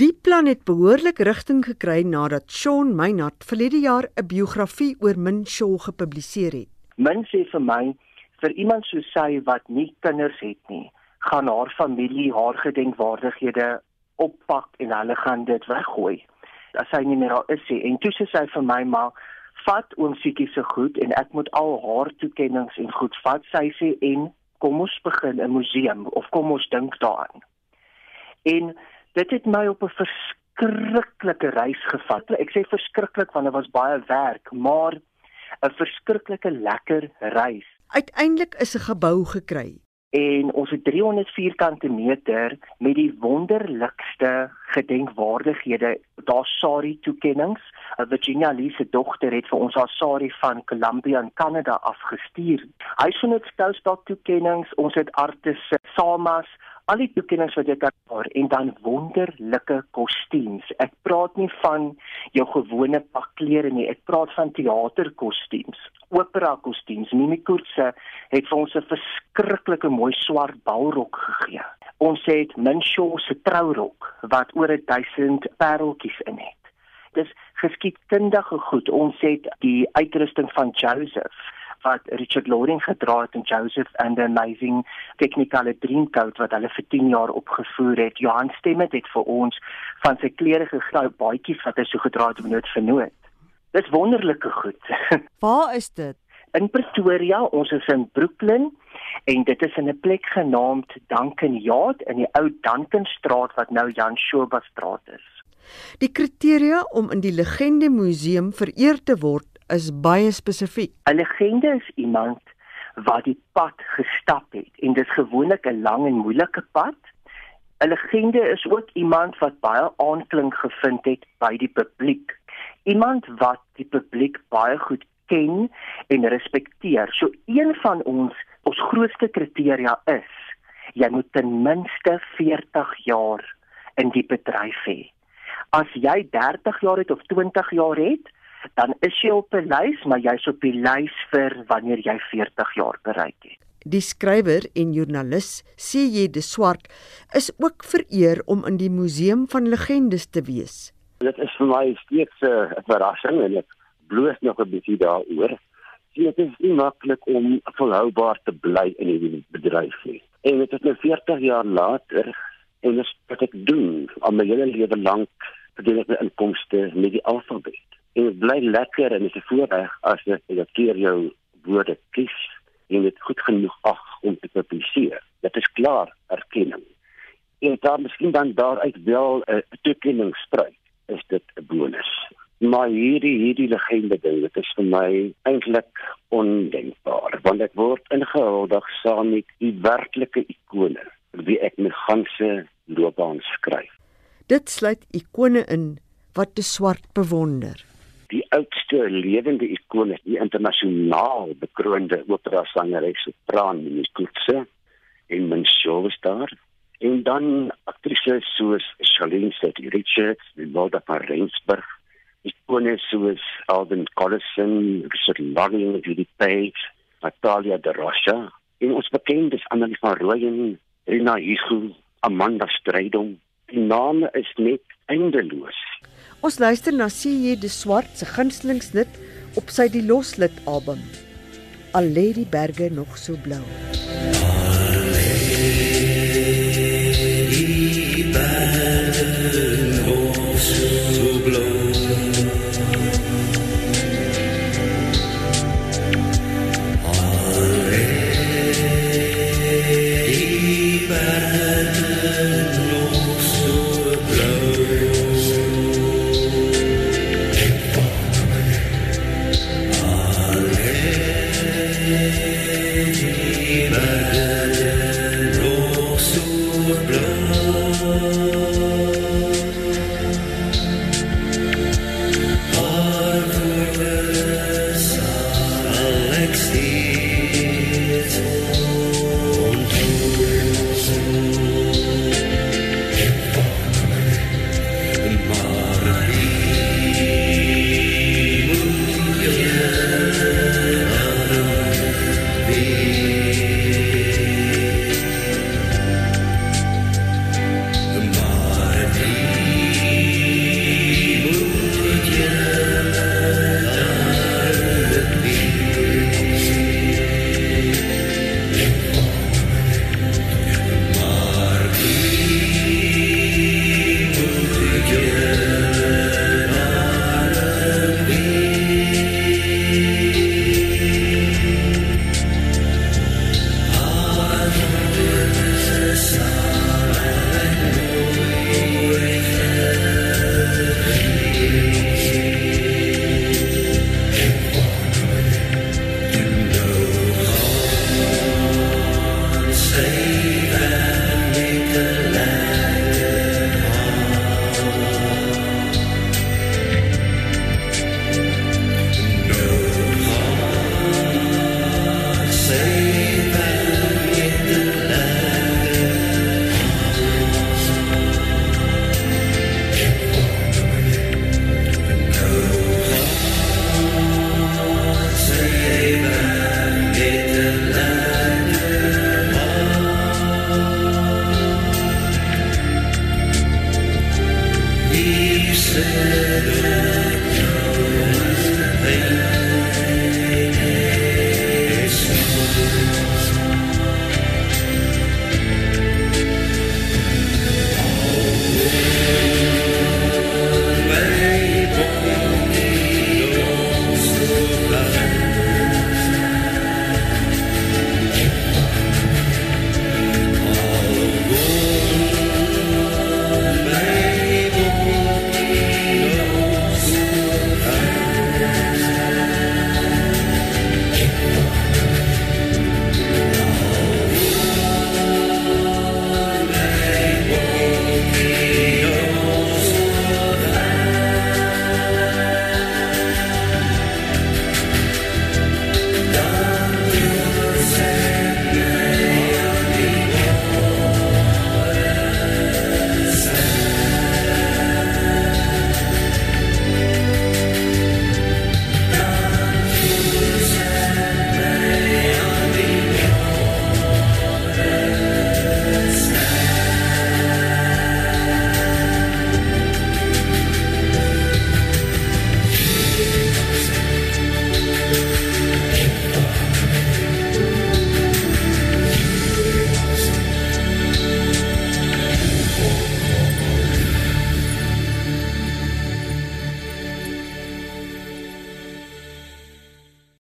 Die plan het behoorlik rigting gekry nadat Shaun Meinhardt verlede jaar 'n biografie oor Min Shaw gepubliseer het. Min sê vir my vir iemand soos sy wat nie kinders het nie, gaan haar familie haar gedenkwaardighede oppak en hulle gaan dit weggooi. As sy nie meer daar is nie. En toe sê sy vir my maar vat oom Siekie se goed en ek moet al haar toekenninge en goed vat. Sy sê en kom ons begin 'n museum of kom ons dink daaraan. En dit het my op 'n verskriklike reis gevat. Ek sê verskriklik want dit was baie werk, maar 'n verskriklike lekker reis. Uiteindelik is 'n gebou gekry en ons het 300 vierkante meter met die wonderlikste gedenkwaardighede. Daar Sari toekennings. Virginia Lee se dogter het vir ons haar Sari van Columbia in Kanada afgestuur. Hy het net skoustak toekennings. Ons het artes Samas al die toekennings wat jy kan daar en dan wonderlike kostuums. Ek praat nie van jou gewone pak klere nie, ek praat van teaterkostuums, opera kostuums. Mimi Kurtse het vir ons 'n verskriklike mooi swart balrok gegee. Ons het Minshaw se trourok wat oor 1000 pareltjies in het. Dis geskiedkundige goed. Ons het die uitrusting van Joseph wat Richard Loring gedra het en Joseph and the Amazing Technicolor Dreamcoat wat hulle vir 10 jaar opgevoer het. Johan Stemmet het vir ons van sy klere gegrou baadjies wat hy so gedra het om nood vir nood. Dis wonderlike goed. Waar is dit? In Pretoria, ons is in Brooklyn en dit is in 'n plek genaamd Duncan Yard in die ou Duncanstraat wat nou Jan Schoba straat is. Die kriteria om in die Legende Museum vereer te word is baie spesifiek. 'n Legende is iemand wat die pad gestap het en dit is gewoonlik 'n lang en moeilike pad. 'n Legende is ook iemand wat baie aanklink gevind het by die publiek. Iemand wat die publiek baie goed ken en respekteer. So een van ons ons grootste kriteria is jy moet ten minste 40 jaar in die bedryf hê. As jy 30 jaar het of 20 jaar het, dan is jy op 'n lys, maar jy's op die lys vir wanneer jy 40 jaar bereik het. Die skrywer en joernalis C.J. de Swart is ook vereer om in die museum van legendes te wees. Dit is vir my steeds 'n verrassing en ek bloos nog 'n bietjie daaroor. Dit is nie maklik om volhoubaar te bly in hierdie bedryf nie. En dit is nou 40 jaar later en dit wat ek doen al my hele lewe lank verdien ek my inkomste met die alfabet en dit bly lekker en dit is 'n voorreg as dit keer jou woorde kies en dit goed genoeg ag om te publiseer. Dit is klaar erkenning. En dan miskien dan daaruit wel 'n toekenning spruit, is dit 'n bonus. Maar hierdie hierdie legende ding, dit is vir my eintlik ondenkbaar want ek word ingehuldig saam met die werklike ikone wie ek my ganse loopbaan skryf. Dit sluit ikone in wat te swart bewonder die oudste lewende ikone, die internasionaal bekroonde opera sangeres sopran Minnie Kurtse en Minshaw was daar. En dan aktrises soos Charlene City Richards, Wilda van Rensburg, ikone soos Alvin Collison, Richard Loring, Judy Page, Natalia de Rocha, en ons bekendes Annelie van Rooyen, Rina Higu, Amanda Strydom. Die name is net eindeloos. Ons luister na C.J. de Swart se gunstelingslid op sy Die Loslid album. Al lê die berge nog so blou.